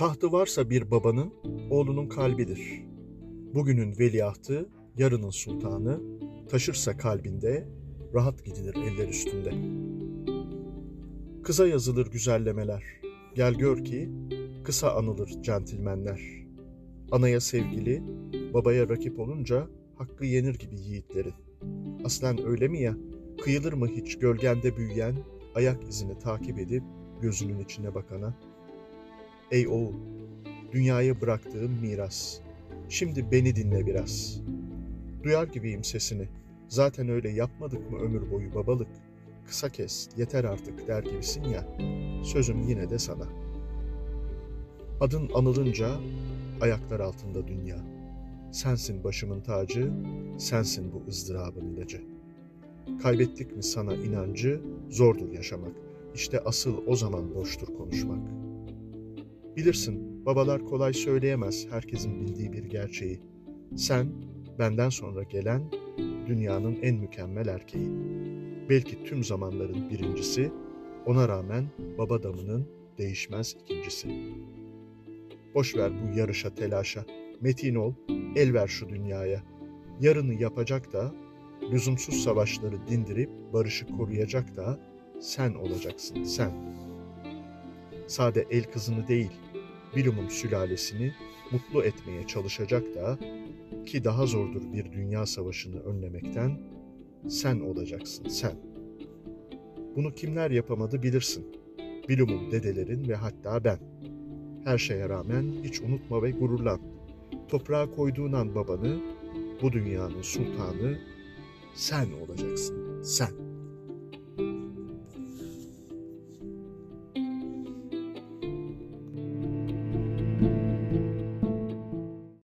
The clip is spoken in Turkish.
Tahtı varsa bir babanın, oğlunun kalbidir. Bugünün veliahtı, yarının sultanı, taşırsa kalbinde, rahat gidilir eller üstünde. Kıza yazılır güzellemeler, gel gör ki, kısa anılır centilmenler. Anaya sevgili, babaya rakip olunca hakkı yenir gibi yiğitlerin. Aslen öyle mi ya, kıyılır mı hiç gölgende büyüyen, ayak izini takip edip gözünün içine bakana? Ey oğul, dünyaya bıraktığım miras. Şimdi beni dinle biraz. Duyar gibiyim sesini. Zaten öyle yapmadık mı ömür boyu babalık? Kısa kes, yeter artık der gibisin ya. Sözüm yine de sana. Adın anılınca ayaklar altında dünya. Sensin başımın tacı, sensin bu ızdırabın ilacı. Kaybettik mi sana inancı, zordur yaşamak. İşte asıl o zaman boştur konuşmak. Bilirsin, babalar kolay söyleyemez herkesin bildiği bir gerçeği. Sen, benden sonra gelen, dünyanın en mükemmel erkeği. Belki tüm zamanların birincisi, ona rağmen baba damının değişmez ikincisi. Boş ver bu yarışa telaşa, metin ol, el ver şu dünyaya. Yarını yapacak da, lüzumsuz savaşları dindirip barışı koruyacak da sen olacaksın sen. Sade el kızını değil, bilumum sülalesini mutlu etmeye çalışacak da ki daha zordur bir dünya savaşını önlemekten sen olacaksın sen. Bunu kimler yapamadı bilirsin. Bilumum dedelerin ve hatta ben. Her şeye rağmen hiç unutma ve gururlan. Toprağa koyduğun an babanı, bu dünyanın sultanı sen olacaksın, sen.